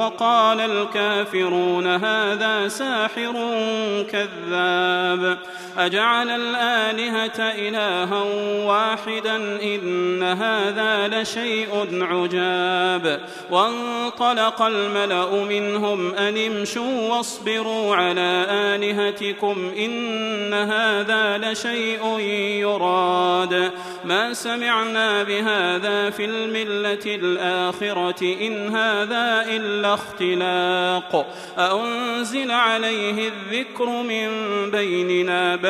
وقال الكافرون هذا ساحر كذاب. أجعل الآلهة إلها واحدا إن هذا لشيء عجاب. وانطلق الملأ منهم أن امشوا واصبروا على آلهتكم إن هذا لشيء يراد. ما سمعنا بهذا في الملة الآخرة إن هذا إلا اختلاق. أأنزل عليه الذكر من بيننا؟ بل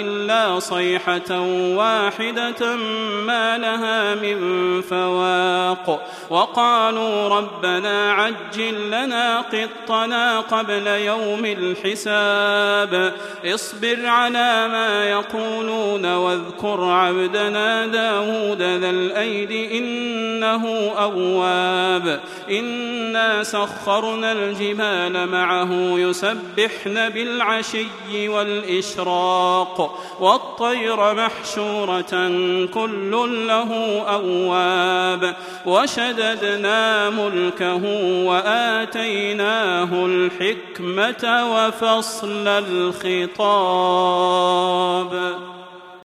إلا صيحة واحدة ما لها من فواق. وقالوا ربنا عجل لنا قطنا قبل يوم الحساب. اصبر على ما يقولون واذكر عبدنا داود ذا الأيد إنه أواب. إنا سخرنا الجبال معه يسبحن بالعشي والإشراق. والطير محشورة كل له أواب وشددنا ملكه وآتيناه الحكمة وفصل الخطاب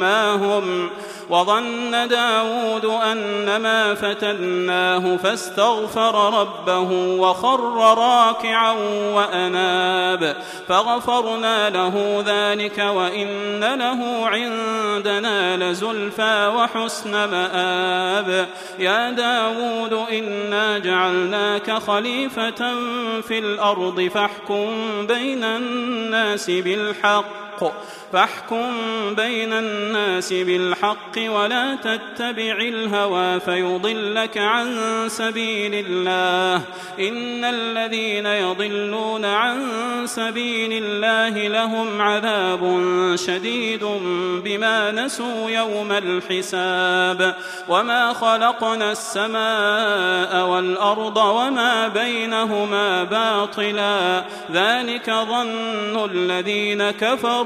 ما هم وظن داود أنما فتناه فاستغفر ربه وخر راكعا وأناب فغفرنا له ذلك وإن له عندنا لزلفى وحسن مآب يا داود إنا جعلناك خليفة في الأرض فاحكم بين الناس بالحق فاحكم بين الناس بالحق ولا تتبع الهوى فيضلك عن سبيل الله. إن الذين يضلون عن سبيل الله لهم عذاب شديد بما نسوا يوم الحساب. وما خلقنا السماء والأرض وما بينهما باطلا. ذلك ظن الذين كفروا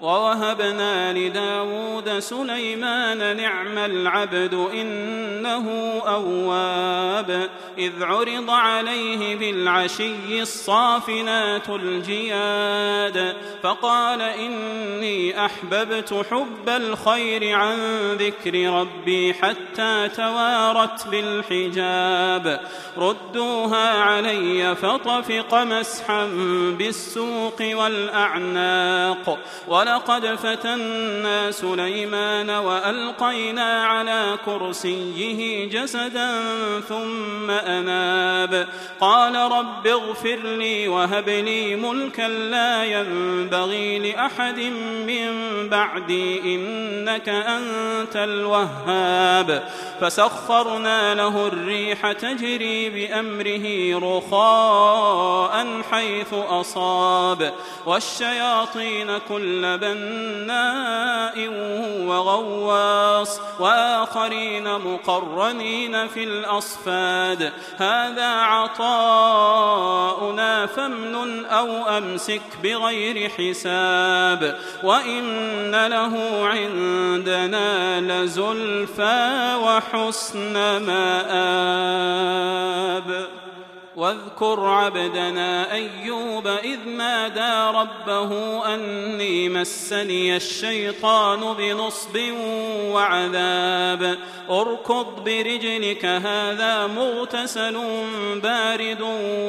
ووهبنا لداود سليمان نعم العبد إنه أواب إذ عرض عليه بالعشي الصافنات الجياد فقال إني أحببت حب الخير عن ذكر ربي حتى توارت بالحجاب. ردوها علي فطفق مسحا بالسوق والأعناق. ولقد فتنا سليمان وألقينا على كرسيه جسدا ثم أناب قال رب اغفر لي وهب لي ملكا لا ينبغي لأحد من بعدي إنك أنت الوهاب. فسخرنا له الريح تجري بأمره رخاء حيث أصاب. والشياطين كل بناء وغواص. وآخرين مقرنين في الأصفاد. هذا عطاؤنا فامنن أو أمسك بغير حساب وإن له عندنا لزلفى وحسن مآب. واذكر عبدنا أيوب إذ نادى ربه أني مسني الشيطان بنصب وعذاب. اركض برجلك هذا مغتسل بارد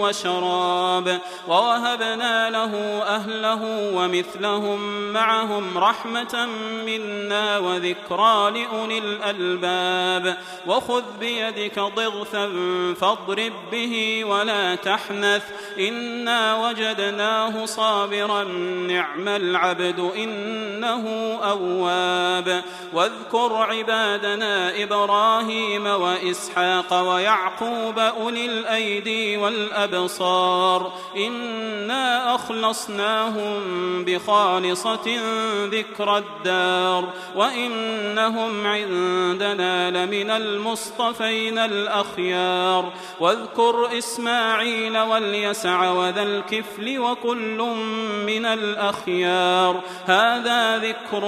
وشراب. ووهبنا له أهله ومثلهم معهم رحمة منا وذكرى لأولي الألباب. وخذ بيدك ضغثا فاضرب به ولا تحنث. إنا وجدناه صابرا نعم العبد إنه أواب. واذكر عبادنا إبراهيم وإسحاق ويعقوب أولي الأيدي والأبصار. إنا أخلصناهم بخالصة ذكر الدار. وإنهم عندنا لمن المصطفين الأخيار. واذكر إسماعيل واليسع وذا الكفل وكل من الأخيار. هذا ذكر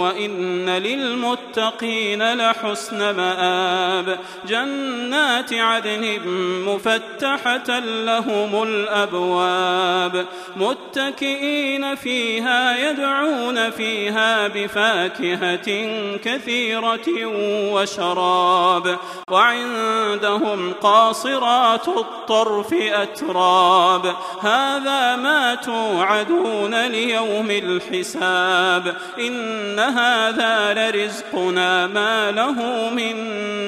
وإن للمتقين لحسن مآب. جنات عدن مفتحة لهم الأبواب. متكئين فيها يدعون فيها بفاكهة كثيرة وشراب. وعندهم قاصرات الطرف أتراب. هذا ما توعدون ليوم الحساب. إن هذا لرزقنا ما له من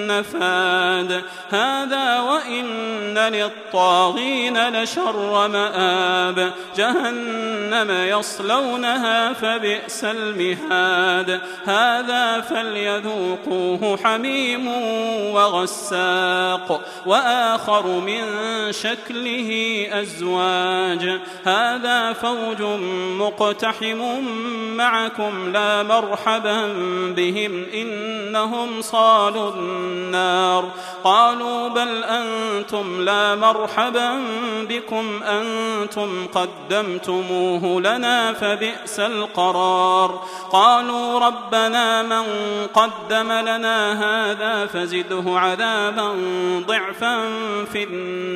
نفاد. هذا وإن للطاغين لشر مآب. جهنم يصلونها فبئس المهاد. هذا فليذوقوه حميم وغساق. وآخر من شكله أزواج. هذا فوج مقتحم معكم لا مرحبا بهم إنهم صالوا النار. قالوا بل أنتم لا مرحبا بكم أنتم قدمتموه لنا فبئس القرار. قالوا ربنا من قدم لنا هذا فزده عذابا ضعفا في النار.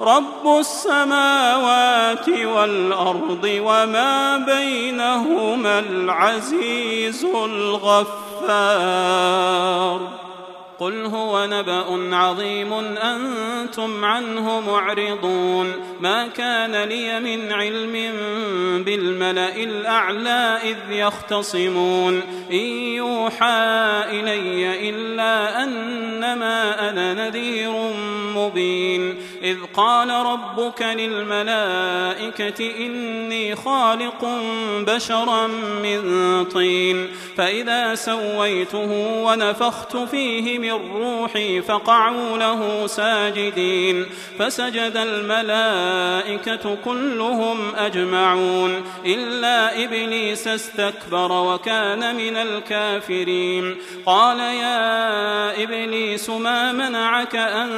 رب السماوات والأرض وما بينهما العزيز الغفار. قل هو نبأ عظيم أنتم عنه معرضون. ما كان لي من علم بالملأ الأعلى إذ يختصمون. إن يوحى إلي إلا أنما أنا نذير مبين إذ قال ربك للملائكة إني خالق بشرا من طين فإذا سويته ونفخت فيه من روحي فقعوا له ساجدين فسجد الملائكة كلهم أجمعون إلا إبليس استكبر وكان من الكافرين. قال يا إبليس ما منعك أن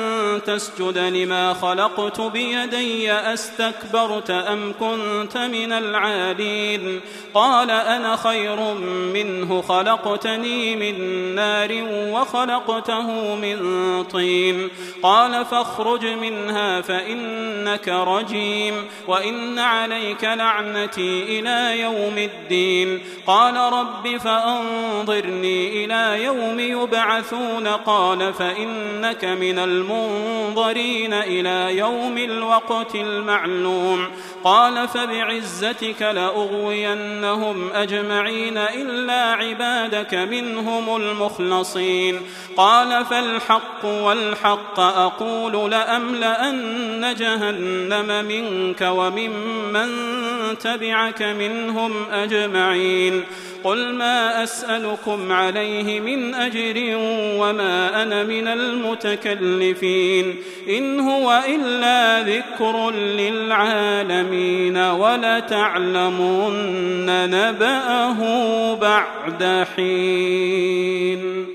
تسجد لما خلقت بيدي أستكبرت أم كنت من العالين قال أنا خير منه خلقتني من نار وخلقته من طين قال فاخرج منها فإنك رجيم وإن عليك لعنتي إلى يوم الدين قال رب فأنظرني إلى يوم يبعثون قال فإنك من المنظرين إلى يوم الوقت المعلوم. قال فبعزتك لأغوينهم أجمعين إلا عبادك منهم المخلصين. قال فالحق والحق أقول لأملأن جهنم منك وممن تبعك منهم أجمعين. قل ما أسألكم عليه من أجر وما أنا من المتكلفين. إن إلا ذكر للعالمين ولتعلمن نبأه بعد حين.